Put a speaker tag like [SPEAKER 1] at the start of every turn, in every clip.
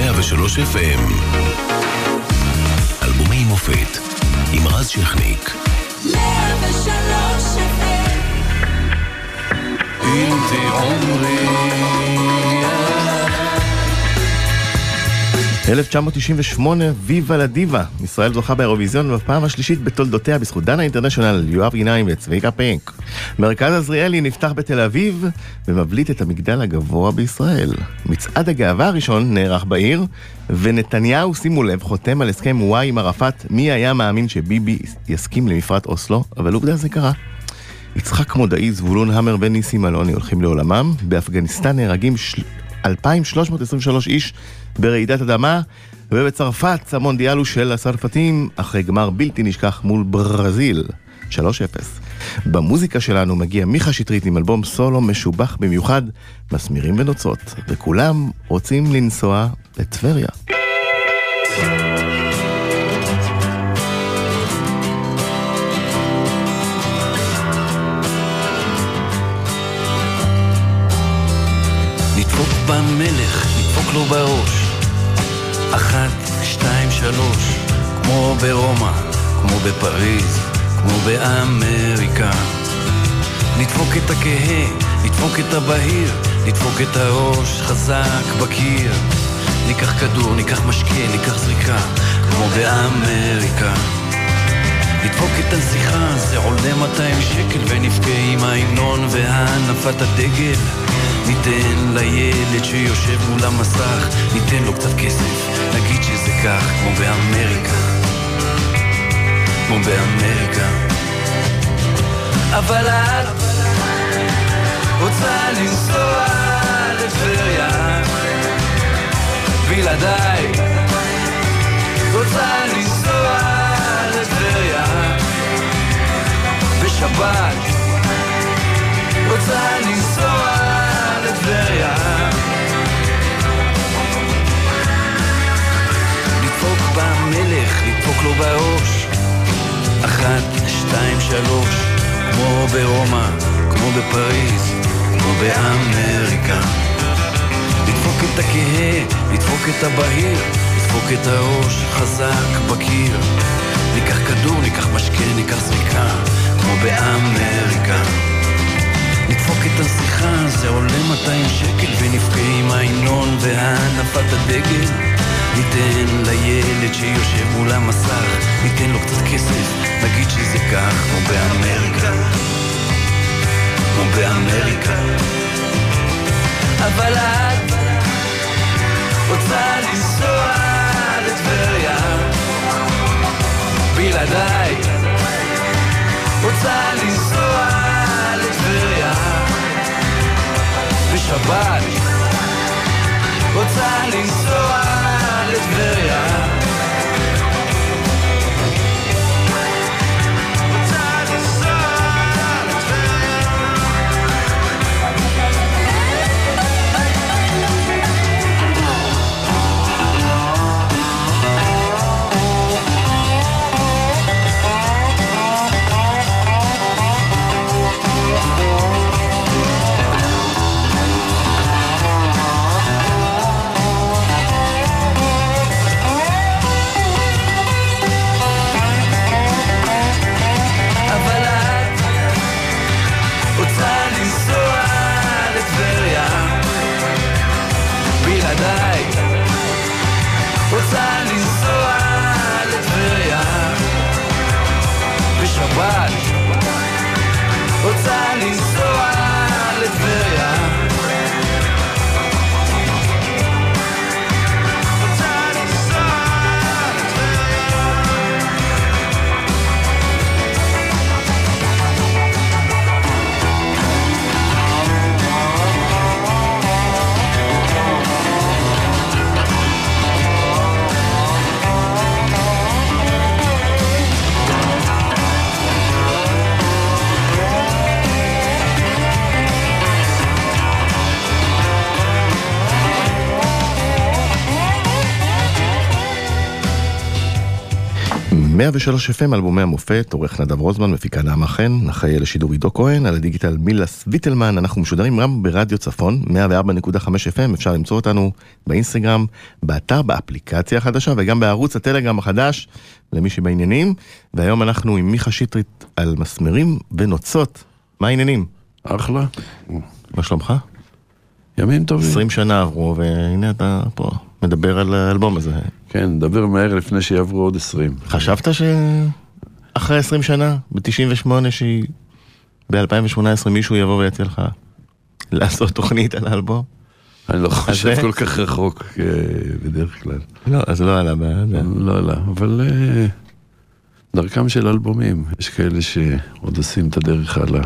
[SPEAKER 1] 103 FM אלבומי מופת עם רז שכניק. 103 FM אם תאמרי 1998, ויבה לדיבה. ישראל זוכה באירוויזיון בפעם השלישית בתולדותיה בזכות דנה אינטרנשיונל, יואב עיניים וצביקה פינק. מרכז עזריאלי נפתח בתל אביב ומבליט את המגדל הגבוה בישראל. מצעד הגאווה הראשון נערך בעיר, ונתניהו, שימו לב, חותם על הסכם וואי עם ערפאת. מי היה מאמין שביבי יסכים למפרט אוסלו? אבל עובדה זה קרה. יצחק מודעי, זבולון המר וניסים אלוני הולכים לעולמם. באפגניסטן נהרגים של... 2,323 איש ברעידת אדמה, ובצרפת המונדיאל הוא של הצרפתים אחרי גמר בלתי נשכח מול ברזיל, 3-0. במוזיקה שלנו מגיע מיכה שטרית עם אלבום סולו משובח במיוחד, מסמירים ונוצות, וכולם רוצים לנסוע לטבריה.
[SPEAKER 2] נדפוק במלך, נדפוק לו בראש. אחת, שתיים, שלוש, כמו ברומא, כמו בפריז, כמו באמריקה. נדפוק את הכהה, נדפוק את הבהיר, נדפוק את הראש חזק בקיר. ניקח כדור, ניקח משקה, ניקח זריקה, כמו באמריקה. זה עולה 200 שקל, ונבכה עם ההמנון והנפת הדגל. ניתן לילד שיושב מול המסך, ניתן לו קצת כסף, נגיד שזה כך, כמו באמריקה. כמו באמריקה. אבל את רוצה לנסוע לטבריה בלעדיי רוצה לנסוע בשבת רוצה לנסוע לטבריה. לדפוק במלך, לדפוק לו בראש. אחת, שתיים, שלוש כמו ברומא, כמו בפריז, כמו באמריקה. לדפוק את הכהה, לדפוק את הבהיר לדפוק את הראש חזק בקיר. ניקח כדור, ניקח משקה, ניקח זריקה כמו באמריקה. נדפוק את הנסיכה, זה עולה 200 שקל ונבכה עם ההמנון והנפת הדגל. ניתן לילד שיושב מול המסך, ניתן לו קצת כסף, נגיד שזה כך כמו באמריקה. כמו באמריקה. אבל את רוצה לנסוע לטבריה. בלעדיי רוצה לנסוע לטבריה. בשבת. רוצה לנסוע לטבריה
[SPEAKER 1] 103 FM, אלבומי המופת, עורך נדב רוזמן, מפיקה נעמה חן, אחראי לשידור עידו כהן, על הדיגיטל מילס ויטלמן, אנחנו משודרים גם ברדיו צפון, 104.5 FM, אפשר למצוא אותנו באינסטגרם, באתר, באפליקציה החדשה וגם בערוץ הטלגרם החדש, למי שבעניינים, והיום אנחנו עם מיכה שטרית על מסמרים ונוצות, מה העניינים?
[SPEAKER 2] אחלה.
[SPEAKER 1] מה שלומך?
[SPEAKER 2] ימים טובים.
[SPEAKER 1] 20 שנה עברו, והנה אתה פה מדבר על האלבום הזה.
[SPEAKER 2] כן, נדבר מהר לפני שיעברו עוד 20.
[SPEAKER 1] חשבת שאחרי 20 שנה, ב-98, שהיא... ב-2018 מישהו יבוא ויציע לך לעשות תוכנית על האלבום?
[SPEAKER 2] אני לא חושב כל כך רחוק אה, בדרך כלל.
[SPEAKER 1] לא, אז לא עלה ב...
[SPEAKER 2] לא, לא, אבל אה, דרכם של אלבומים. יש כאלה שעוד עושים את הדרך הלאה.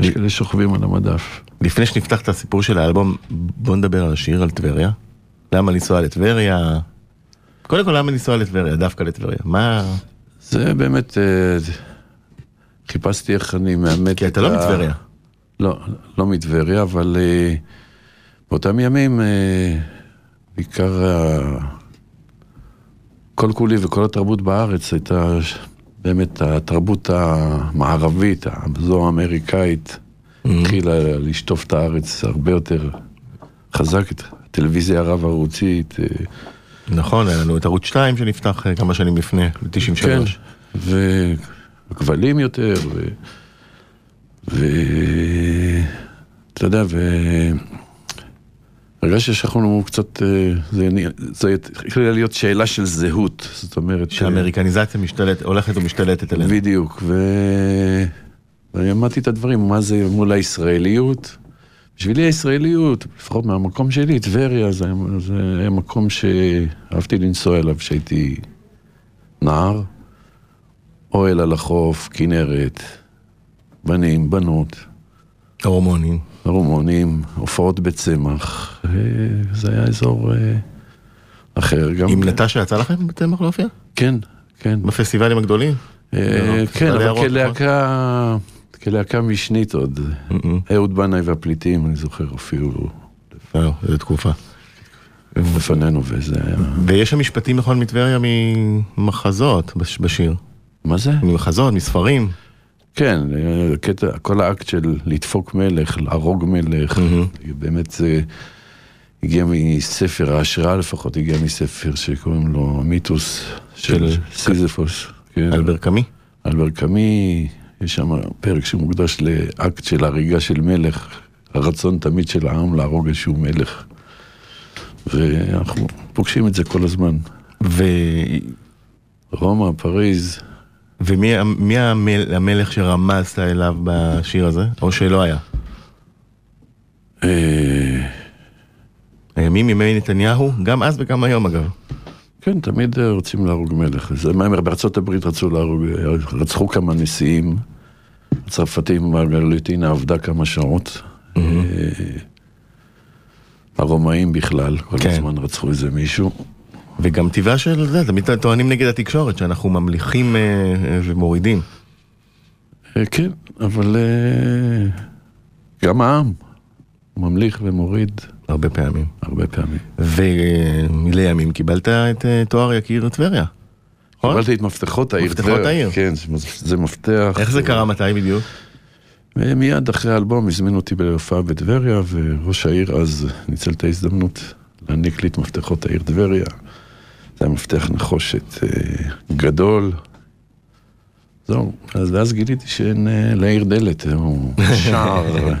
[SPEAKER 2] יש כאלה שוכבים על המדף.
[SPEAKER 1] לפני שנפתח את הסיפור של האלבום, בוא נדבר על השיר, על טבריה. למה לנסוע לטבריה? קודם כל, למה לנסוע לטבריה? דווקא לטבריה. מה...
[SPEAKER 2] זה באמת, אה, חיפשתי איך אני מאמת
[SPEAKER 1] כי אתה
[SPEAKER 2] את
[SPEAKER 1] לא מטבריה.
[SPEAKER 2] לא, לא מטבריה, אבל אה, באותם ימים, אה, בעיקר כל כולי וכל התרבות בארץ הייתה באמת התרבות המערבית, זו האמריקאית, התחילה לשטוף את הארץ הרבה יותר חזק, הרב-ערוצית. אה,
[SPEAKER 1] נכון, היה לנו את ערוץ 2 שנפתח אה, כמה שנים לפני, ב-93.
[SPEAKER 2] כן, וכבלים יותר, ו... ו... אתה יודע, ו... הרגשתי שאנחנו קצת, אה, זה זה התחילה להיות שאלה של זהות, זאת אומרת,
[SPEAKER 1] שהאמריקניזציה משתלט, הולכת ומשתלטת עלינו.
[SPEAKER 2] בדיוק, ו... ואני אמרתי את הדברים, מה זה מול הישראליות. בשבילי הישראליות, לפחות מהמקום שלי, טבריה, זה, זה היה מקום שאהבתי לנסוע אליו כשהייתי נער. אוהל על החוף, כנרת, בנים, בנות,
[SPEAKER 1] הורמונים.
[SPEAKER 2] רומונים, הופעות בצמח. אה, זה היה אזור אה, אחר. גם...
[SPEAKER 1] עם נטשה יצא לכם בצמח להופיע?
[SPEAKER 2] כן, כן.
[SPEAKER 1] בפסטיבלים הגדולים?
[SPEAKER 2] אה, כן, אבל כלהקה, כלהקה משנית עוד. אהוד בנאי והפליטים, אני זוכר, הופיעו
[SPEAKER 1] איזה תקופה.
[SPEAKER 2] לפנינו, וזה היה...
[SPEAKER 1] ויש שם משפטים נכון מטבריה ממחזות בש- בשיר.
[SPEAKER 2] מה זה?
[SPEAKER 1] ממחזות, מספרים.
[SPEAKER 2] כן, קטע, כל האקט של לדפוק מלך, להרוג מלך, באמת זה הגיע מספר, ההשראה לפחות הגיעה מספר שקוראים לו המיתוס של סיזפוס. כן.
[SPEAKER 1] אלבר קאמי.
[SPEAKER 2] אלבר קאמי, יש שם פרק שמוקדש לאקט של הריגה של מלך, הרצון תמיד של העם להרוג איזשהו מלך. ואנחנו פוגשים את זה כל הזמן.
[SPEAKER 1] ו...
[SPEAKER 2] רומא, פריז,
[SPEAKER 1] ומי מי המל... המלך שרמזת אליו בשיר הזה? או שלא היה?
[SPEAKER 2] אה,
[SPEAKER 1] הימים ימי נתניהו, גם אז וגם היום אגב.
[SPEAKER 2] כן, תמיד אה, רוצים להרוג מלך. זה מה בארצות הברית רצו להרוג, רצחו כמה נשיאים. הצרפתים, מרגלטינה עבדה כמה שעות. אה, הרומאים בכלל, כל
[SPEAKER 1] כן.
[SPEAKER 2] הזמן רצחו איזה מישהו.
[SPEAKER 1] וגם טבעה של זה, תמיד טוענים נגד התקשורת, שאנחנו ממליכים אה, אה, ומורידים.
[SPEAKER 2] אה, כן, אבל אה, גם העם ממליך ומוריד
[SPEAKER 1] הרבה פעמים.
[SPEAKER 2] הרבה פעמים.
[SPEAKER 1] ולימים קיבלת את אה, תואר יקיר טבריה. נכון?
[SPEAKER 2] קיבלתי את מפתחות העיר.
[SPEAKER 1] מפתחות. העיר.
[SPEAKER 2] כן, זה- זה מפתח.
[SPEAKER 1] איך זה קרה, מתי בדיוק?
[SPEAKER 2] ומיד אחרי האלבום הזמינו אותי להופעה בטבריה, וראש העיר אז ניצל את ההזדמנות להעניק לי את מפתחות העיר טבריה. זה היה מפתח נחושת אה, גדול. זהו, אז ואז גיליתי שאין אה, לעיר דלת, הוא שער אה,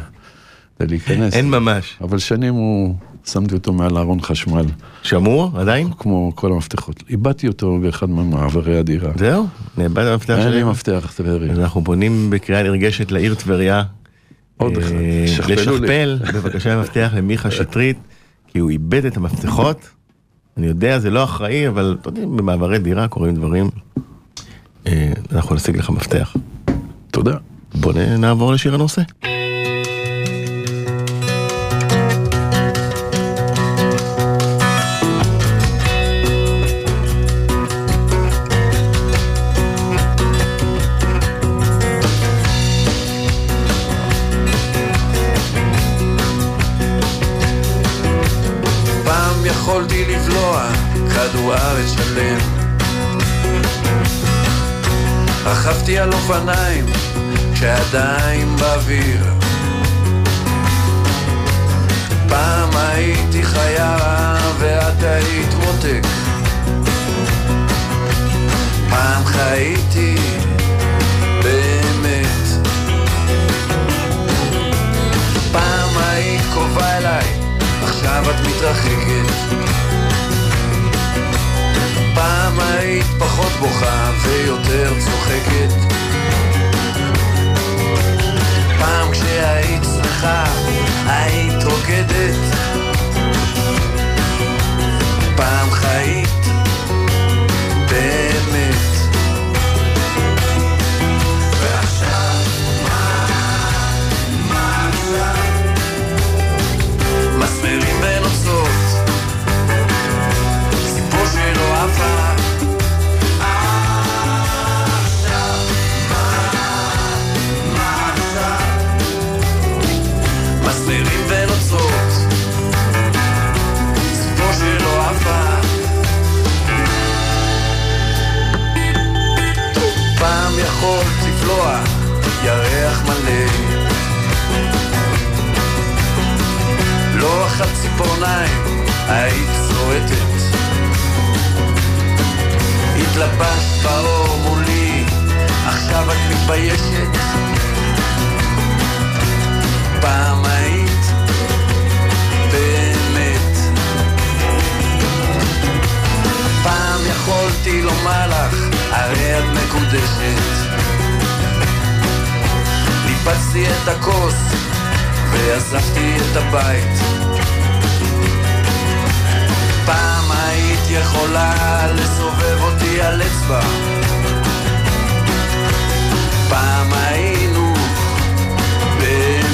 [SPEAKER 2] כדי להיכנס.
[SPEAKER 1] אין ממש.
[SPEAKER 2] אבל שנים הוא, שמתי אותו מעל ארון חשמל,
[SPEAKER 1] שמור עדיין?
[SPEAKER 2] כמו כל המפתחות. איבדתי אותו באחד ממעברי הדירה.
[SPEAKER 1] זהו? נאבד המפתח
[SPEAKER 2] אין לי
[SPEAKER 1] שלי?
[SPEAKER 2] מפתח טבריה.
[SPEAKER 1] אז אנחנו פונים בקריאה נרגשת לעיר טבריה.
[SPEAKER 2] עוד
[SPEAKER 1] אה,
[SPEAKER 2] אחד.
[SPEAKER 1] לשכפל, בבקשה מפתח למיכה שטרית, כי הוא איבד את המפתחות. אני יודע, זה לא אחראי, אבל אתה יודע, במעברי דירה קורים דברים. אה, אנחנו נשיג לך מפתח.
[SPEAKER 2] תודה.
[SPEAKER 1] בוא נעבור לשיר הנושא.
[SPEAKER 3] פעם יכולתי לבלוע כדור ארץ שלם.
[SPEAKER 2] רכבתי על אופניים כשעדיין באוויר. פעם הייתי חיה ואת היית מותק. פעם חייתי באמת. פעם היית קרובה אליי, עכשיו את מתרחקת פעם היית פחות בוכה ויותר צוחקת. פעם כשהיית שמחה היית רוקדת. פעם חיית מסמרים ונוצות סיפור שלא עפה פעם יכולת לבלוע ירח מלא. לא אחת ציפורניים היית צועטת התלבשת באור מולי עכשיו את מתביישת פעם היית באמת. פעם יכולתי לומר לך הרי את מקודשת. ניפצתי את הכוס ועזבתי את הבית. פעם היית יכולה לסובב אותי על אצבע. פעם היינו באמת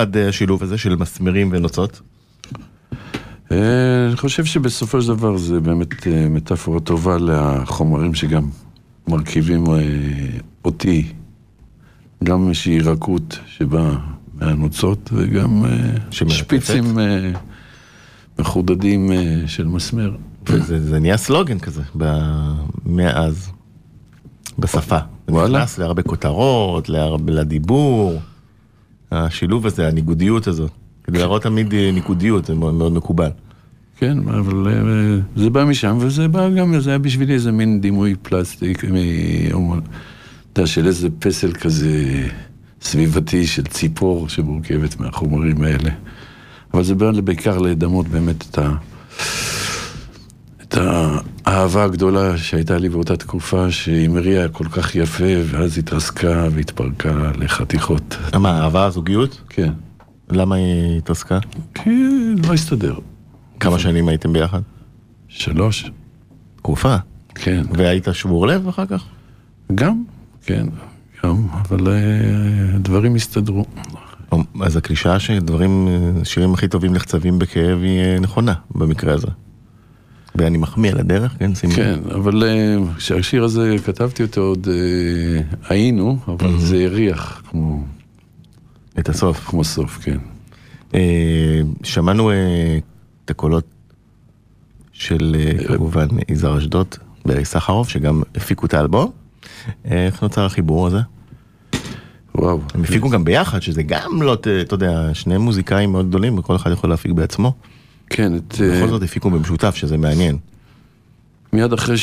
[SPEAKER 1] נולד אה, השילוב הזה של מסמרים ונוצות?
[SPEAKER 2] אה, אני חושב שבסופו של דבר זה באמת אה, מטאפורה טובה לחומרים שגם מרכיבים אותי, גם איזושהי רכות שבאה מהנוצות וגם. שפיצים מחודדים של מסמר.
[SPEAKER 1] וזה זה נהיה סלוגן כזה, מאז, בשפה. זה. נכנס להרבה כותרות, להרבה, לדיבור. השילוב הזה, הניגודיות הזאת. כדי להראות תמיד אה, ניקודיות, זה מאוד מקובל.
[SPEAKER 2] כן, אבל אה, זה בא משם, וזה בא גם, זה היה בשבילי איזה מין דימוי פלסטיק, מ- אתה של איזה פסל כזה סביבתי של ציפור שמורכבת מהחומרים האלה. אבל זה בא בעיקר לדמות באמת את ה... את האהבה הגדולה שהייתה לי באותה תקופה, שהיא מריעה כל כך יפה, ואז התרסקה והתפרקה לחתיכות.
[SPEAKER 1] מה, אהבה הזוגיות?
[SPEAKER 2] כן.
[SPEAKER 1] למה היא התרסקה?
[SPEAKER 2] כי לא הסתדר.
[SPEAKER 1] כמה שנים הייתם ביחד?
[SPEAKER 2] שלוש,
[SPEAKER 1] תקופה.
[SPEAKER 2] כן.
[SPEAKER 1] והיית שבור לב אחר כך?
[SPEAKER 2] גם, כן, גם, אבל אה, דברים הסתדרו.
[SPEAKER 1] אז הקלישאה שדברים, אה, שירים הכי טובים נחצבים בכאב היא אה, נכונה במקרה הזה. ואני מחמיא על הדרך, כן? שימי.
[SPEAKER 2] כן, אבל אה, כשהשיר הזה, כתבתי אותו עוד אה, היינו, אבל זה הריח כמו,
[SPEAKER 1] את הסוף.
[SPEAKER 2] כמו סוף, כן.
[SPEAKER 1] אה, שמענו אה, את הקולות של אה, כמובן יזהר אשדוד בארי סחרוף, שגם הפיקו את האלבום. אה, איך נוצר החיבור הזה?
[SPEAKER 2] וואו.
[SPEAKER 1] הם הפיקו גם ביחד, שזה גם לא, אתה יודע, שני מוזיקאים מאוד גדולים, וכל אחד יכול להפיק בעצמו.
[SPEAKER 2] כן, את, אה,
[SPEAKER 1] בכל זאת הפיקו במשותף, שזה מעניין.
[SPEAKER 2] מיד אחרי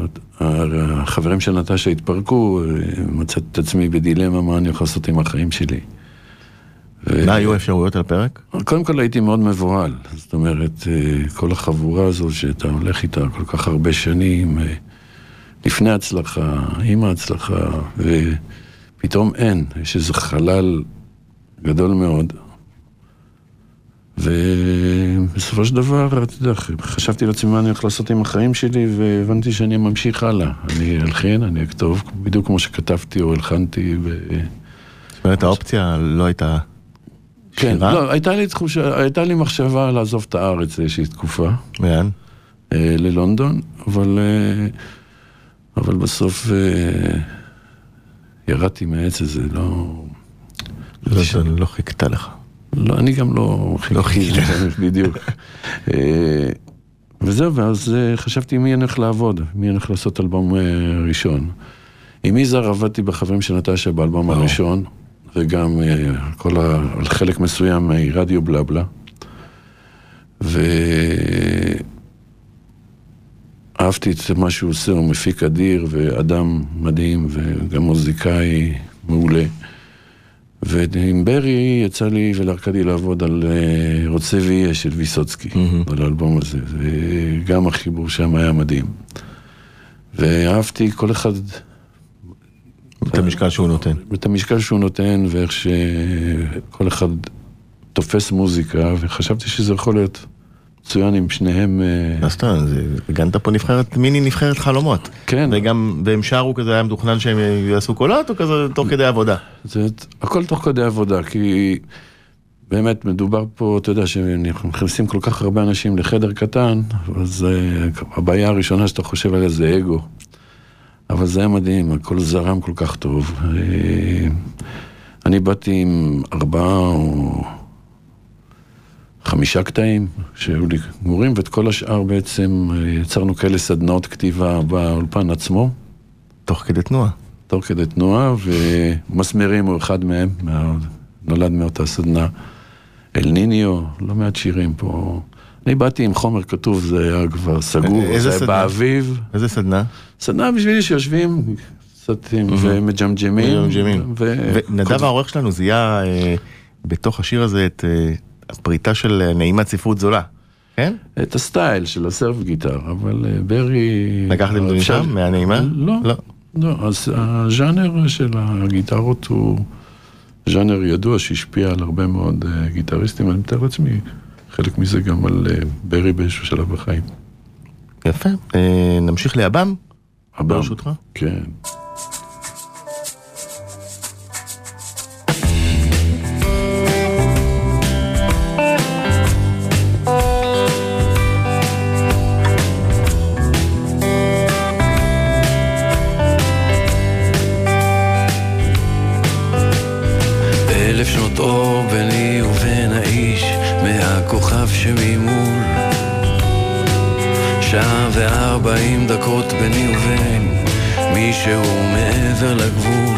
[SPEAKER 2] שהחברים של נטשה התפרקו, אה, מצאתי את עצמי בדילמה מה אני יכול לעשות עם החיים שלי. ו-
[SPEAKER 1] מה היו האפשרויות על הפרק?
[SPEAKER 2] קודם כל הייתי מאוד מבוהל, זאת אומרת, אה, כל החבורה הזו שאתה הולך איתה כל כך הרבה שנים, לפני הצלחה, עם ההצלחה, ופתאום אין, יש איזה חלל גדול מאוד. ובסופו של דבר, אתה יודע, חשבתי לעצמי מה אני הולך לעשות עם החיים שלי, והבנתי שאני ממשיך הלאה. אני אלחין, אני אכתוב, בדיוק כמו שכתבתי או הלחנתי. ו...
[SPEAKER 1] זאת אומרת, האופציה לא הייתה
[SPEAKER 2] כן,
[SPEAKER 1] שירה?
[SPEAKER 2] לא, הייתה לי תחושה, הייתה לי מחשבה לעזוב את הארץ לאיזושהי תקופה,
[SPEAKER 1] לאן?
[SPEAKER 2] אה, ללונדון, אבל, אה, אבל בסוף אה, ירדתי מהעץ הזה, לא...
[SPEAKER 1] לא, זה לא חיכתה לך.
[SPEAKER 2] לא, אני גם לא
[SPEAKER 1] לא
[SPEAKER 2] חיכיתי, בדיוק. אה, וזהו, ואז אה, חשבתי מי אני הולך לעבוד, מי אני הולך לעשות אלבום אה, ראשון. עם יזהר עבדתי בחברים של נטשה באלבום. הראשון, וגם כל ה... על חלק מסוים מרדיו בלבלה. ואהבתי את מה שהוא עושה, הוא מפיק אדיר ואדם מדהים וגם מוזיקאי מעולה. ועם ברי יצא לי ולארכדי לעבוד על אה, רוצה ויהיה של ויסוצקי,
[SPEAKER 1] מהמם.
[SPEAKER 2] על האלבום הזה, וגם החיבור שם היה מדהים. ואהבתי כל אחד
[SPEAKER 1] את המשקל שהוא נותן.
[SPEAKER 2] את המשקל שהוא נותן ואיך שכל אחד תופס מוזיקה, וחשבתי שזה יכול להיות מצוין עם שניהם.
[SPEAKER 1] לא סתם, זה- הגנת פה נבחרת, מיני נבחרת חלומות.
[SPEAKER 2] כן.
[SPEAKER 1] וגם, והם שרו כזה, היה מתוכנן שהם יעשו קולות, או כזה תוך כדי עבודה?
[SPEAKER 2] זה הכל תוך כדי עבודה, כי באמת מדובר פה, אתה יודע, שנכנסים כל כך הרבה אנשים לחדר קטן, אז הבעיה הראשונה שאתה חושב עליה זה אגו. אבל זה היה מדהים, הכל זרם כל כך טוב. אה, אני באתי עם ארבעה או חמישה קטעים שהיו לי גמורים, ואת כל השאר בעצם אה, יצרנו כאלה סדנאות כתיבה באולפן עצמו.
[SPEAKER 1] תוך כדי תנועה.
[SPEAKER 2] תוך כדי תנועה, ומסמרים הוא אחד מהם, מה... נולד מאותה סדנה. אל ניניו, לא מעט שירים פה. אני באתי עם חומר כתוב, זה היה כבר סגור,
[SPEAKER 1] איזה
[SPEAKER 2] זה היה
[SPEAKER 1] סדנה?
[SPEAKER 2] באביב.
[SPEAKER 1] איזה סדנה?
[SPEAKER 2] סדנה בשבילי שיושבים קצת ומג'מג'מים.
[SPEAKER 1] ונדב העורך שלנו זיהה אה, בתוך השיר הזה את אה, הפריטה של אה, נעימת ספרות זולה. כן?
[SPEAKER 2] את הסטייל של הסרף גיטר, אבל אה, ברי...
[SPEAKER 1] לקחתם את זה משם? מהנעימה?
[SPEAKER 2] לא,
[SPEAKER 1] לא.
[SPEAKER 2] לא, אז הז'אנר של הגיטרות הוא ז'אנר ידוע שהשפיע על הרבה מאוד אה, גיטריסטים, אני מתאר לעצמי חלק מזה גם על ברי באיזשהו שלב בחיים.
[SPEAKER 1] יפה. נמשיך לאב"ם,
[SPEAKER 2] הבם.
[SPEAKER 1] ברשותך.
[SPEAKER 2] כן. 40 דקות ביני ובין מישהו מעבר לגבול.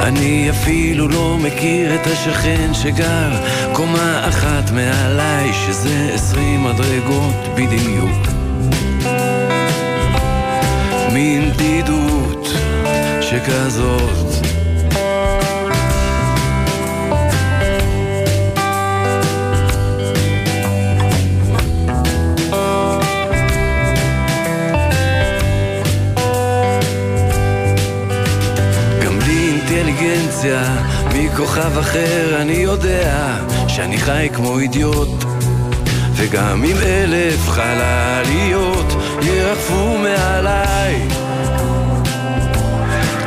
[SPEAKER 2] אני אפילו לא מכיר את השכן שגר קומה אחת מעליי שזה עשרים מדרגות בדיוק. מין דידות שכזאת. אינטליגנציה מכוכב אחר אני יודע שאני חי כמו אידיוט. וגם אם אלף חלליות ירחפו מעליי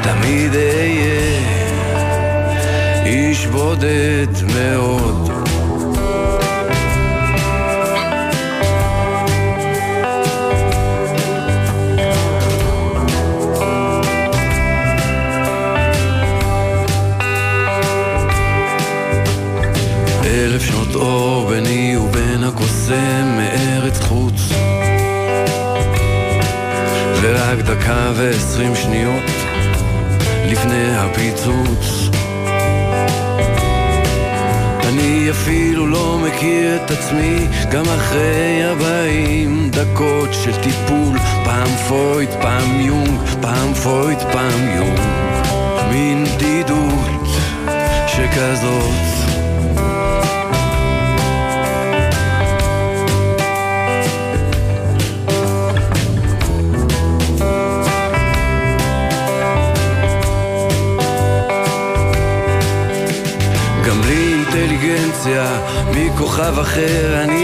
[SPEAKER 2] תמיד אהיה איש בודד מאוד אלף שנות אור ביני ובין הקוסם מארץ חוץ. ורק דקה ועשרים שניות לפני הפיצוץ. אני אפילו לא מכיר את עצמי גם אחרי ארבעים דקות של טיפול. פעם פויט, פעם יונג, פעם פויט, פעם יונג. מין בדידות שכזאת אחר אני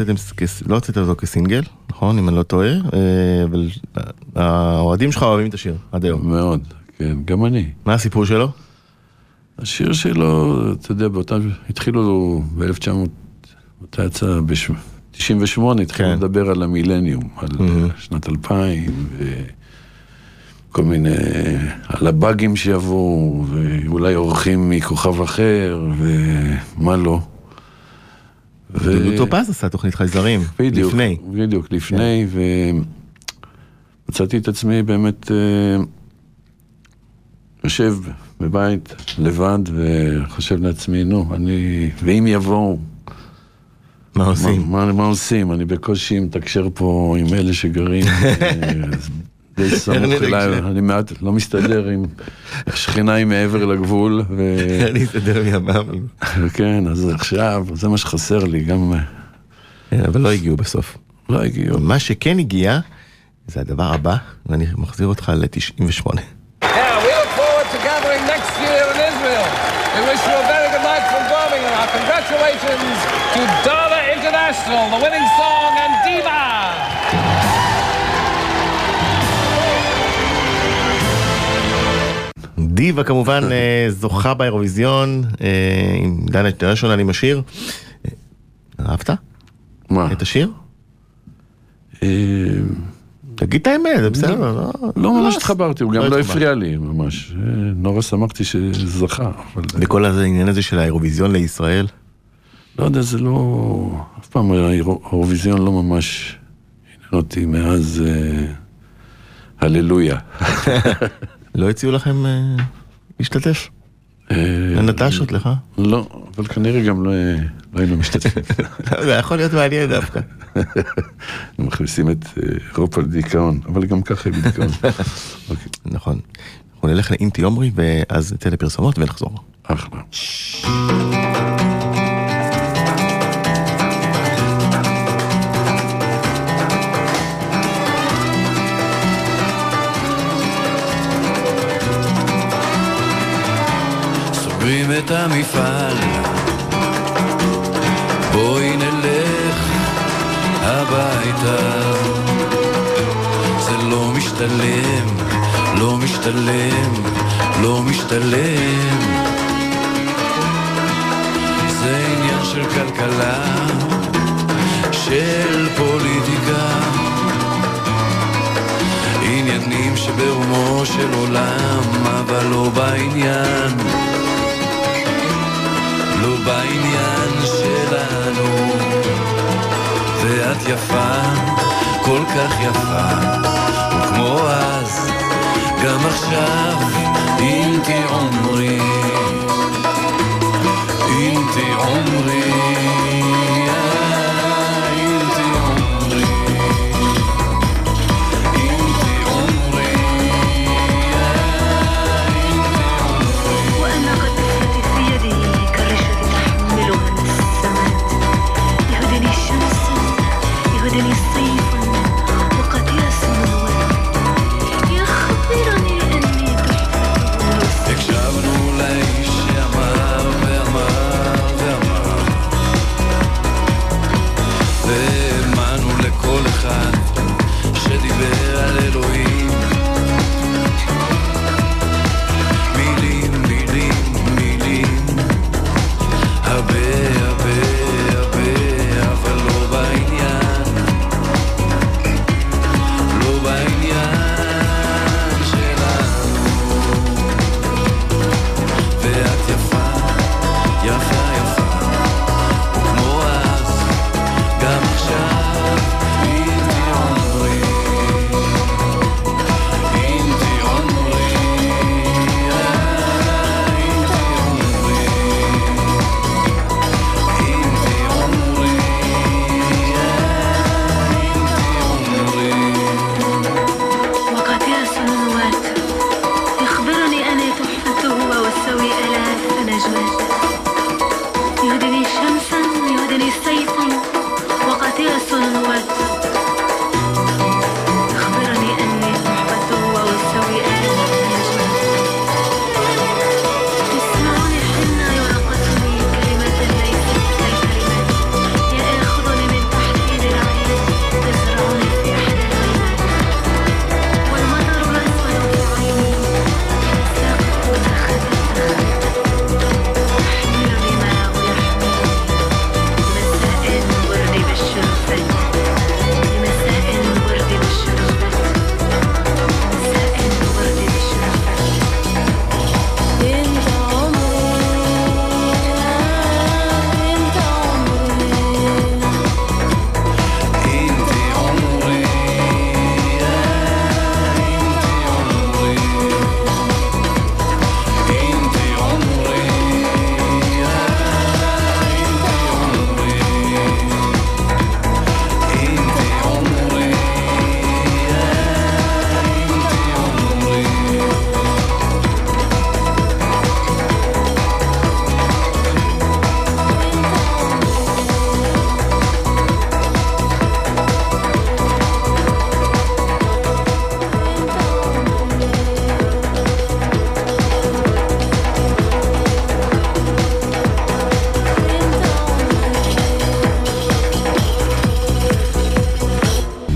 [SPEAKER 1] הוצאתם לא הוצאת אותו כסינגל, נכון? אם אני לא טועה, אה, אבל אה, האוהדים שלך אוהבים את השיר עד היום.
[SPEAKER 4] מאוד, כן, גם אני.
[SPEAKER 1] מה הסיפור שלו?
[SPEAKER 4] השיר שלו, אתה יודע, באותם, התחילו ב-1900, מתי יצא? ב-98 התחילו
[SPEAKER 1] כן.
[SPEAKER 4] לדבר על המילניום, על
[SPEAKER 1] מהמם.
[SPEAKER 4] שנת 2000, וכל מיני, על הבאגים שיבואו, ואולי אורחים מכוכב אחר, ומה לא. ו-
[SPEAKER 1] דודו טופז עשה תוכנית חייזרים,
[SPEAKER 4] בדיוק,
[SPEAKER 1] לפני.
[SPEAKER 4] בדיוק, לפני, ומצאתי את עצמי באמת אה, יושב בבית לבד וחושב לעצמי, נו, אני, ואם יבואו,
[SPEAKER 1] מה
[SPEAKER 4] מה,
[SPEAKER 1] עושים?
[SPEAKER 4] מה, מה עושים? אני בקושי מתקשר פה עם אלה שגרים אה, די סמוך אליי? אני מעט לא מסתדר עם שכניי מעבר לגבול, ו...
[SPEAKER 1] אני אסתדר מהמאמים.
[SPEAKER 4] כן, אז עכשיו, זה מה שחסר לי, גם
[SPEAKER 1] כן, אבל לא הגיעו בסוף.
[SPEAKER 4] לא הגיעו.
[SPEAKER 1] מה שכן הגיע, זה הדבר הבא, ואני מחזיר אותך ל-98.
[SPEAKER 5] Now, we look forward to gathering
[SPEAKER 1] דיווה כמובן אה, זוכה באירוויזיון אה, עם דנה אינטרנשיונל עם השיר. אה, אהבת
[SPEAKER 6] מה?
[SPEAKER 1] את השיר? תגיד את האמת, זה בסדר. לא-
[SPEAKER 6] לא ממש התחברתי, הוא גם
[SPEAKER 1] לא
[SPEAKER 6] לא. הפריע לי ממש. נורא שמחתי שזכה,
[SPEAKER 1] הזה- העניין הזה של האירוויזיון לישראל.
[SPEAKER 6] לא יודע, זה לא... אף פעם האירו- האירוויזיון לא ממש עניין אותי מאז הללויה.
[SPEAKER 1] לא הציעו לכם אה, להשתתף?
[SPEAKER 6] אה,
[SPEAKER 1] לנטשות לך?
[SPEAKER 6] לא, אבל כנראה גם לא לא היינו משתתפים.
[SPEAKER 1] זה יכול להיות מעניין דווקא.
[SPEAKER 6] מכניסים את אה, אירופה לדיכאון, אבל גם ככה היא בדיכאון. אוקיי,
[SPEAKER 1] נכון. אנחנו נלך לאינטי עומרי ואז נצא לפרסומות ונחזור.
[SPEAKER 6] אחלה.
[SPEAKER 2] סוגרים את המפעל. בואי נלך הביתה. זה לא משתלם, לא משתלם, לא משתלם. זה עניין של כלכלה, של פוליטיקה. עניינים שברומו של עולם, אבל לא בעניין לא בעניין שלנו. ואת יפה, כל כך יפה. וכמו אז, גם עכשיו אם תעומרי אם תעומרי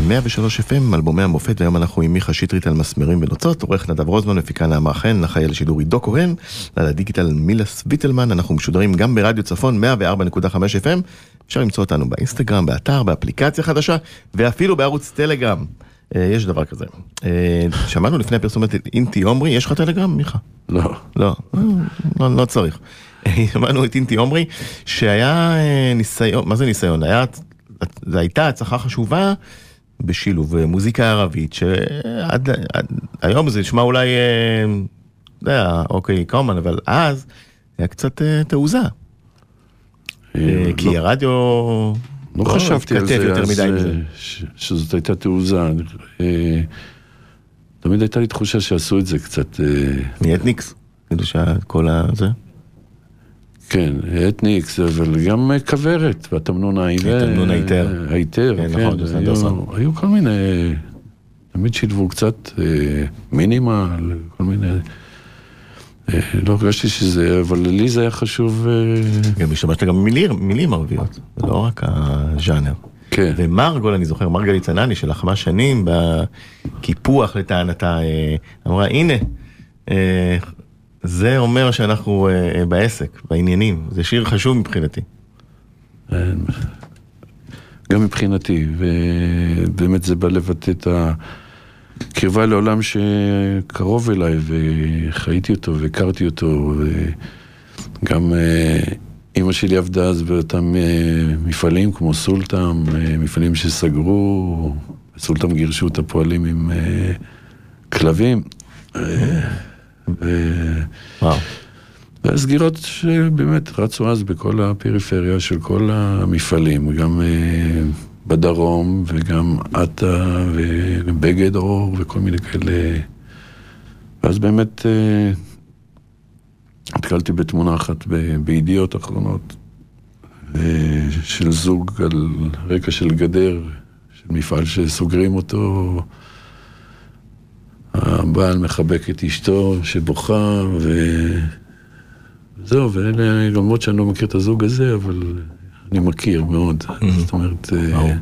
[SPEAKER 1] 103 FM, אלבומי המופת, והיום אנחנו עם מיכה שטרית על מסמרים ונוצות, עורך נדב רוזמן, מפיקה נעמה חן, אחראי על השידור עידו כהן, על הדיגיטל מילס ויטלמן, אנחנו משודרים גם ברדיו צפון 104.5 FM, אפשר למצוא אותנו באינסטגרם, באתר, באפליקציה חדשה, ואפילו בערוץ טלגרם. אה, יש דבר כזה. אה, שמענו לפני הפרסומת את אינטי עומרי, יש לך טלגרם, מיכה?
[SPEAKER 2] לא.
[SPEAKER 1] לא, לא, לא צריך. שמענו את אינטי עומרי, שהיה אה, ניסיון, מה זה ניסיון? היה, זו הייתה הצלחה חשובה בשילוב אה, מוזיקה ערבית, שעד עד, היום זה נשמע אולי, אה, אתה יודע, אוקיי, קומן, אבל אז היה קצת אה, תעוזה. אה, כי
[SPEAKER 2] לא-
[SPEAKER 1] הרדיו...
[SPEAKER 2] לא חשבתי על זה,
[SPEAKER 1] יותר מדי עם
[SPEAKER 2] אה,
[SPEAKER 1] זה.
[SPEAKER 2] ש- שזאת הייתה תעוזה. אה, תמיד הייתה לי תחושה שעשו את זה קצת, אה,
[SPEAKER 1] מאתניקס, כאילו שכל ה... זה.
[SPEAKER 2] כן, אתניקס, אבל גם אה, כוורת, והתמנון העיוור.
[SPEAKER 1] תמנון היתר.
[SPEAKER 2] אה, היתר,
[SPEAKER 1] כן,
[SPEAKER 2] כן.
[SPEAKER 1] נכון,
[SPEAKER 2] היו- כל מיני, תמיד שילבו קצת אה, מינימל, כל מיני... אה, לא הרגשתי שזה, אבל לי זה היה חשוב, אה,
[SPEAKER 1] גם השתמשת גם במילים, מילים ערביות, זה לא רק הז'אנר.
[SPEAKER 2] כן.
[SPEAKER 1] ומרגול, אני זוכר, מרגלית צנני שלחמה שנים בקיפוח לטענתה, אה, אמרה הנה, אה, זה אומר שאנחנו אה, בעסק, בעניינים, זה שיר חשוב מבחינתי.
[SPEAKER 2] גם מבחינתי, ובאמת זה בא לבטא את הקרבה לעולם שקרוב אליי, וחייתי אותו, והכרתי אותו, וגם אה, אימא שלי עבדה אז באותם מפעלים כמו סולטם, מפעלים שסגרו, סולטם גירשו את הפועלים עם כלבים. ו-
[SPEAKER 1] וואו.
[SPEAKER 2] והסגירות שבאמת רצו אז בכל הפריפריה של כל המפעלים, גם אה, בדרום וגם עטה ובגד אור וכל מיני כאלה. ואז באמת אה, נתקלתי בתמונה אחת בידיעות אחרונות אה, של זוג על רקע של גדר, של מפעל שסוגרים אותו. הבעל מחבק את אשתו שבוכה, ו... זהו, ואלה, למרות שאני לא מכיר את הזוג הזה, אבל אני מכיר מאוד. זאת אומרת, אה.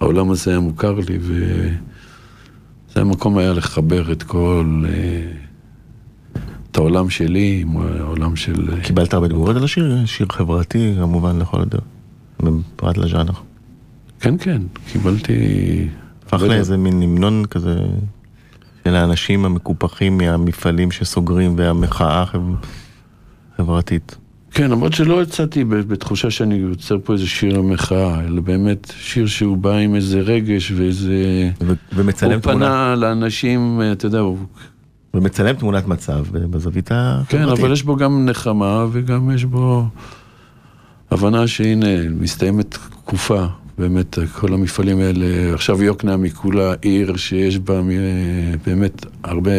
[SPEAKER 2] העולם הזה היה מוכר לי, וזה המקום היה לחבר את כל... אה, את העולם שלי עם העולם של... אה,
[SPEAKER 1] קיבלת הרבה תגובות על השיר? שיר חברתי כמובן לכל הדעות, פרט לז'אנר.
[SPEAKER 2] כן, כן, קיבלתי...
[SPEAKER 1] הפך לאיזה מין המנון כזה של האנשים המקופחים מהמפעלים שסוגרים והמחאה החב- חברתית.
[SPEAKER 2] כן, למרות שלא יצאתי בתחושה שאני יוצר פה איזה שיר מחאה, אלא באמת שיר שהוא בא עם איזה רגש ואיזה...
[SPEAKER 1] ו- ומצלם
[SPEAKER 2] הוא
[SPEAKER 1] תמונה,
[SPEAKER 2] פנה לאנשים, אתה יודע, הוא...
[SPEAKER 1] ומצלם תמונת מצב אה, בזווית החברתית.
[SPEAKER 2] כן, אבל יש בו גם נחמה וגם יש בו הבנה שהנה, מסתיימת תקופה, באמת, כל המפעלים האלה, עכשיו יוקנעם היא כולה עיר שיש בה מ- באמת הרבה...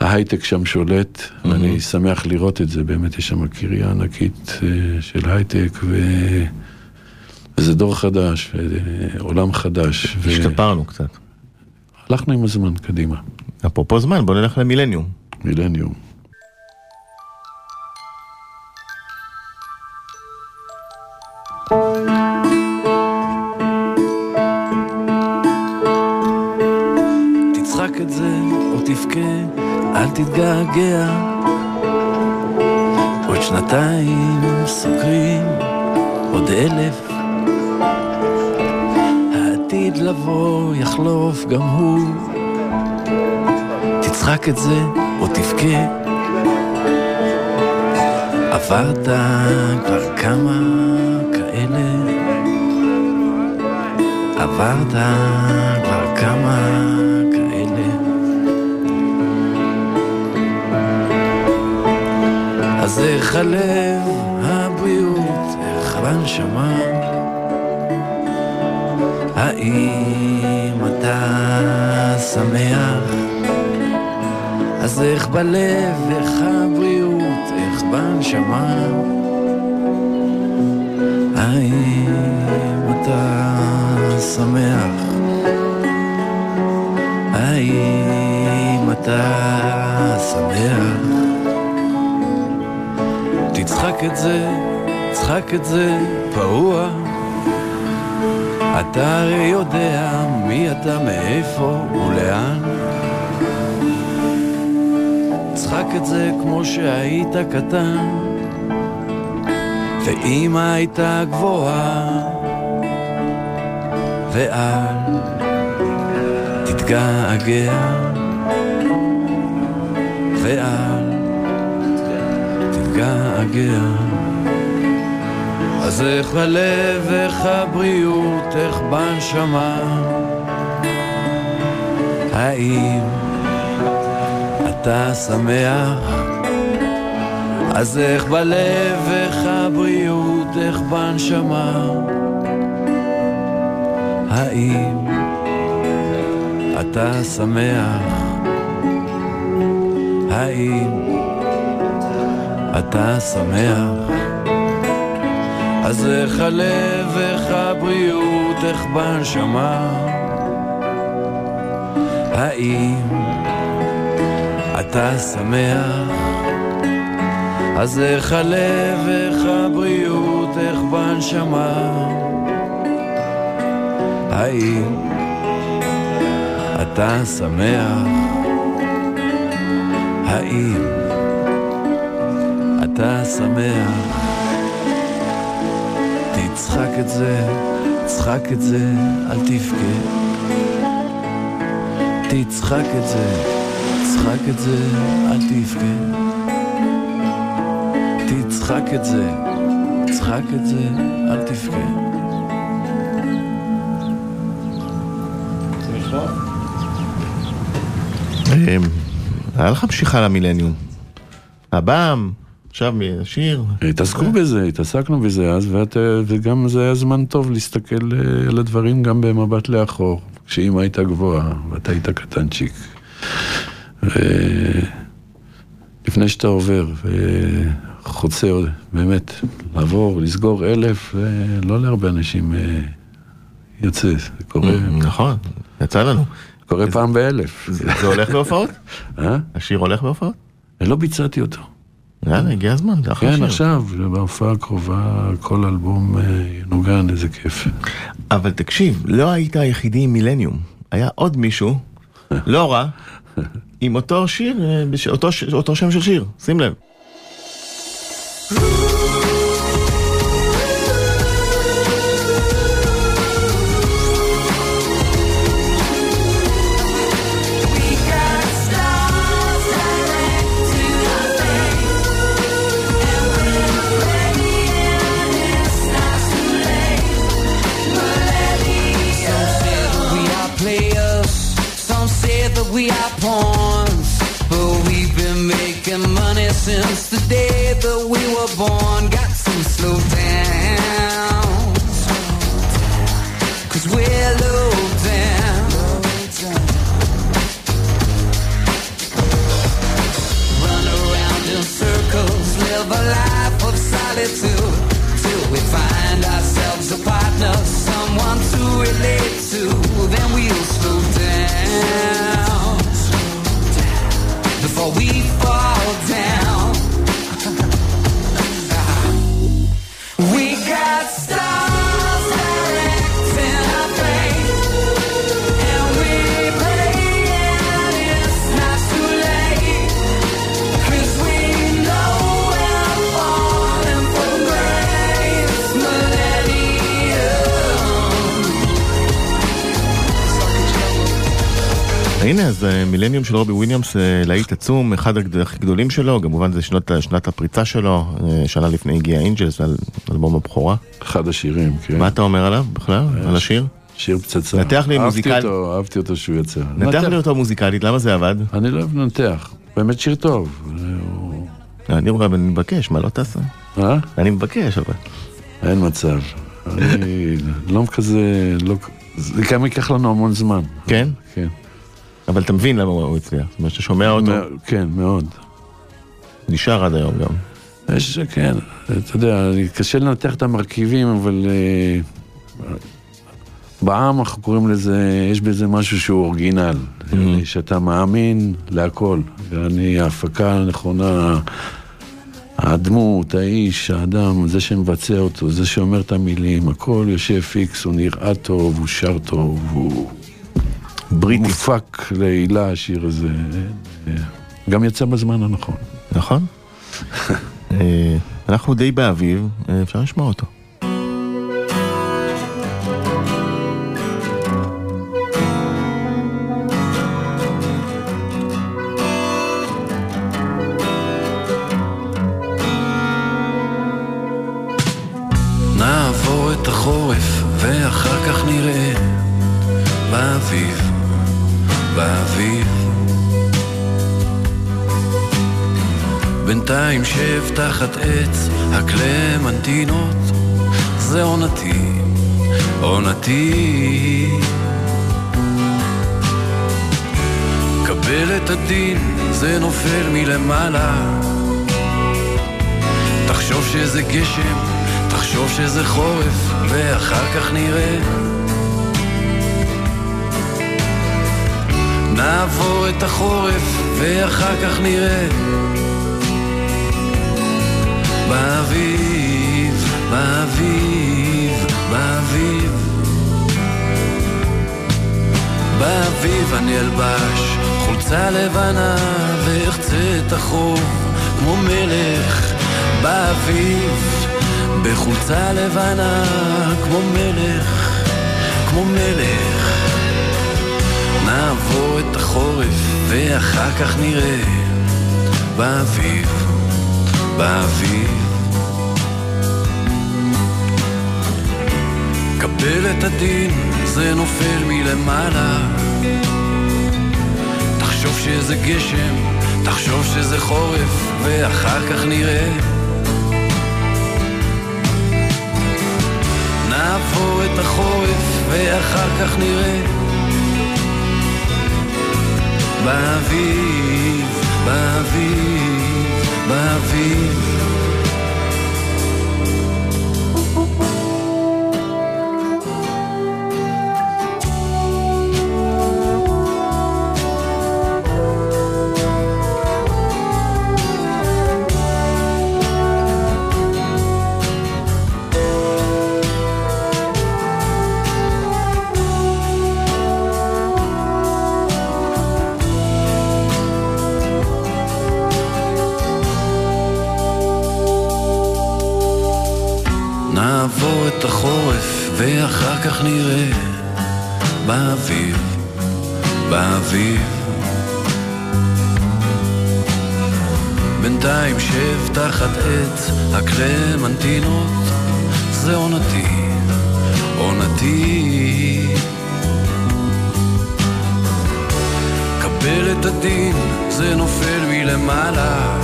[SPEAKER 2] ההייטק שם שולט, ואני שמח לראות את זה, באמת יש שם קריה ענקית אה, של הייטק, ו... וזה דור חדש, עולם חדש,
[SPEAKER 1] השתפרנו קצת.
[SPEAKER 2] והלכנו עם הזמן קדימה,
[SPEAKER 1] אפרופו זמן, בוא נלך למילניום.
[SPEAKER 2] מילניום.
[SPEAKER 3] תתגעגע. עוד שנתיים סוגרים עוד אלף. העתיד לבוא יחלוף גם הוא. תצחק את זה או תבכה. עברת כבר כמה כאלה. עברת כבר כמה אז איך הלב, הבריאות, איך בנשמה? האם אתה שמח? אז איך בלב, איך הבריאות, איך בנשמה? האם תצחק את זה, צחק את זה, פרוע. אתה הרי יודע מי אתה, מאיפה ולאן. צחק את זה כמו שהיית קטן, ואמא הייתה גבוהה, ואל תתגעגע, ואל תתגעגע. אז איך בלב, איך הבריאות, איך בנשמה? האם אתה שמח? אז איך בלב, איך הבריאות, איך בנשמה? האם אתה שמח? האם אתה שמח? אז איך הלב, איך הבריאות, איך בנשמה? האם אתה שמח? אז איך הלב, איך הבריאות, איך בנשמה? האם אתה שמח? האם אתה שמח? תצחק את זה, צחק את זה, אל תבכה. תצחק את זה, צחק את זה, אל תבכה. תצחק את זה, צחק את זה, אל תבכה.
[SPEAKER 1] אמ, היה לך משיכה למילניום. הבם, עכשיו שיר.
[SPEAKER 2] התעסקו בזה, התעסקנו בזה אז, ואת, וגם זה היה זמן טוב להסתכל אה, על הדברים גם במבט לאחור, כשאימא הייתה גבוהה ואתה היית קטנצ'יק. לפני שאתה עובר וחוצה, באמת, לעבור, לסגור אלף, לא להרבה אנשים אה, יוצא, זה קורה.
[SPEAKER 1] נכון, יצא לנו.
[SPEAKER 2] קורה פעם באלף.
[SPEAKER 1] זה הולך בהופעות?
[SPEAKER 2] אה?
[SPEAKER 1] השיר הולך בהופעות?
[SPEAKER 2] לא ביצעתי אותו.
[SPEAKER 1] יאללה, הגיע הזמן, זה אחלה
[SPEAKER 2] כן,
[SPEAKER 1] שיר.
[SPEAKER 2] עכשיו, בהופעה הקרובה, כל אלבום אה, ינוגן, איזה כיף.
[SPEAKER 1] אבל תקשיב, לא היית היחידי עם מילניום. היה עוד מישהו, לא רע, עם אותו שיר, אה, אותו ש- אותו שם של שיר, שים לב.
[SPEAKER 3] We
[SPEAKER 1] אז אה, Millennium של רובי וויליאמס, אה, להיט עצום, אחד הכי גדולים שלו, כמובן זה שנות, שנת הפריצה שלו, אה, שנה לפני הגיע Angels על אלבום הבכורה.
[SPEAKER 2] אחד השירים, כן.
[SPEAKER 1] מה אתה אומר עליו בכלל, על השיר?
[SPEAKER 2] שיר פצצה.
[SPEAKER 1] נתח לי
[SPEAKER 2] אהבתי
[SPEAKER 1] מוזיקל-
[SPEAKER 2] אותו, אהבתי אותו שהוא יצא.
[SPEAKER 1] נתח לי אותו מוזיקלית, למה זה עבד?
[SPEAKER 2] אני לא אוהב לנתח. באמת שיר טוב. הוא-
[SPEAKER 1] אני רואה, אני מבקש, מה לא תעשה?
[SPEAKER 2] אה?
[SPEAKER 1] אני מבקש, אבל...
[SPEAKER 2] אין מצב. אני לא כזה, לא... זה גם ייקח לנו המון זמן.
[SPEAKER 1] כן?
[SPEAKER 2] כן.
[SPEAKER 1] אבל אתה מבין למה הוא הצליח. זאת אומרת, שאתה שומע אותו,
[SPEAKER 2] מא- כן, מאוד.
[SPEAKER 1] נשאר עד היום גם.
[SPEAKER 2] יש, כן, אתה יודע, קשה לנתח את המרכיבים, אבל אה, בעם אנחנו קוראים לזה, יש בזה משהו שהוא אורגינל, שאתה מאמין להכל. אני, ההפקה הנכונה,
[SPEAKER 7] הדמות, האיש, האדם, זה שמבצע אותו, זה שאומר את המילים, הכל יושב פיקס, הוא נראה טוב, הוא שר טוב, הוא
[SPEAKER 1] בריטי.
[SPEAKER 7] מופק לעילה השיר הזה. גם יצא בזמן הנכון.
[SPEAKER 1] נכון? אה, אנחנו די באביב, אה, אפשר לשמוע אותו.
[SPEAKER 2] תחת עץ הקלמנטינות, זה עונתי, עונתי. קבל את הדין, זה נופל מלמעלה. תחשוב שזה גשם, תחשוב שזה חורף, ואחר כך נראה. נעבור את החורף, ואחר כך נראה. באביב, באביב, באביב. באביב אני אלבש חולצה לבנה ואחצה את החור כמו מלך. באביב בחולצה לבנה כמו מלך, כמו מלך. נעבור את החורף ואחר כך נראה. באביב, באביב את הדין, זה נופל מלמעלה. תחשוב שזה גשם, תחשוב שזה חורף, ואחר כך נראה. נעבור את החורף, ואחר כך נראה. באביב, באביב, באביב. נראה באביב, באביב. בינתיים שב תחת עץ הקלמנטינות, זה עונתי, עונתי. קבל את הדין, זה נופל מלמעלה.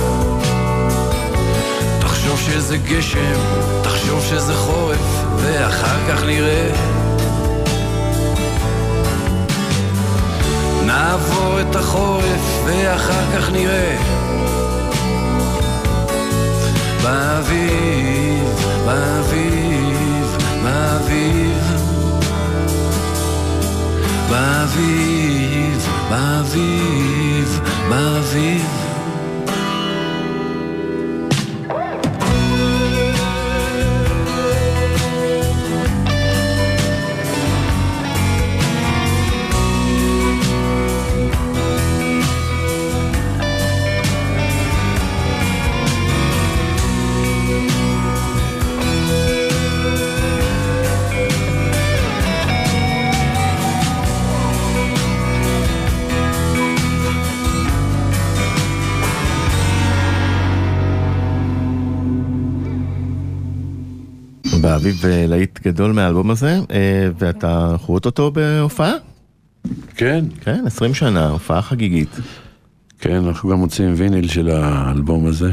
[SPEAKER 2] תחשוב שזה גשם, תחשוב שזה חורף, ואחר כך נראה. נעבור את החורף, ואחר כך נראה. באביב, באביב, באביב. באביב, באביב, באביב.
[SPEAKER 1] באביב אה, להיט גדול מהאלבום הזה, אה, ואתה חוות אותו בהופעה?
[SPEAKER 7] כן,
[SPEAKER 1] כן, 20 שנה, הופעה חגיגית.
[SPEAKER 7] כן, אנחנו גם מוצאים ויניל של האלבום הזה.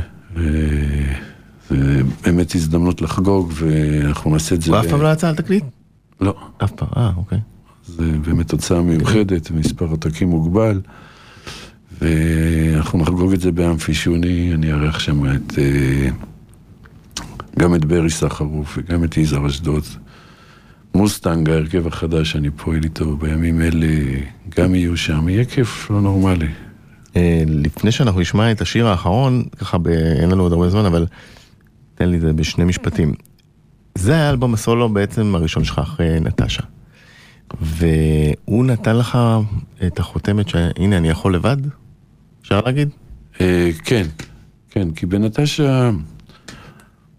[SPEAKER 7] זה באמת הזדמנות לחגוג, ואנחנו נעשה את זה...
[SPEAKER 1] הוא אף פעם לא יצא על תקליט?
[SPEAKER 7] לא.
[SPEAKER 1] אף פעם, אה, אוקיי.
[SPEAKER 7] זה באמת תוצאה מיוחדת, מספר עותקים מוגבל, ואנחנו נחגוג את זה באמפי שוני, אני אארח שם את... גם את ברי סחרוף וגם את יזהר אשדוד. מוסטנג, ההרכב החדש שאני פועל איתו בימים אלה, גם יהיו שם, יהיה כיף לא נורמלי.
[SPEAKER 1] אה, לפני שאנחנו נשמע את השיר האחרון, ככה ב... אין לנו עוד הרבה זמן, אבל תן לי את זה בשני משפטים. זה היה אלבום הסולו בעצם הראשון שלך אחרי נטשה. והוא נתן לך את החותמת שהנה אני יכול לבד? אפשר להגיד?
[SPEAKER 2] אה, כן, כן, כי בנטשה,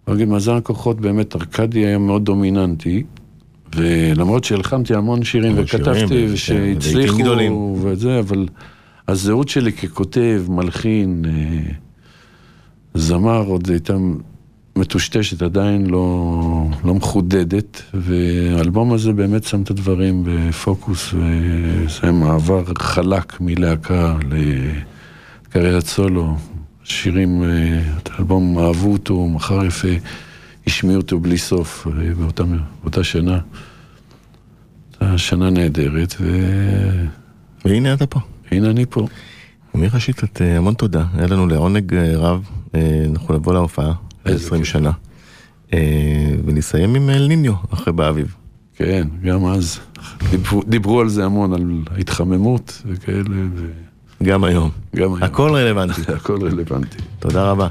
[SPEAKER 2] בוא נגיד, מאזן הכוחות באמת, ארכדי היה מאוד דומיננטי, ולמרות שהלחמתי המון שירים וכתבתי,
[SPEAKER 1] כן,
[SPEAKER 2] ושהצליחו. וזה, אבל הזהות שלי ככותב, מלחין, אה, זמר, עוד הייתה מטושטשת, עדיין לא, לא מחודדת, והאלבום הזה באמת שם את הדברים בפוקוס, וזה מעבר חלק מלהקה לקריירת סולו. שירים, אה, את האלבום אהבו אותו, מכר יפה, השמיעו אותו בלי סוף אה, באותה, באותה שנה. הייתה שנה נהדרת,
[SPEAKER 1] והנה אתה פה.
[SPEAKER 2] והנה אני פה.
[SPEAKER 1] אמיר ראשית, אה, המון תודה. היה לנו לעונג רב, אנחנו נבוא להופעה,
[SPEAKER 2] איזה
[SPEAKER 1] 20
[SPEAKER 2] כיף.
[SPEAKER 1] שנה. ונסיים עם אל ניניו, אחרי באביב.
[SPEAKER 2] כן, גם אז דיברו, דיברו על זה המון, על ההתחממות וכאלה,
[SPEAKER 1] גם היום.
[SPEAKER 2] וגם היום.
[SPEAKER 1] הכל רלוונטי.
[SPEAKER 2] הכל רלוונטי.
[SPEAKER 1] תודה רבה.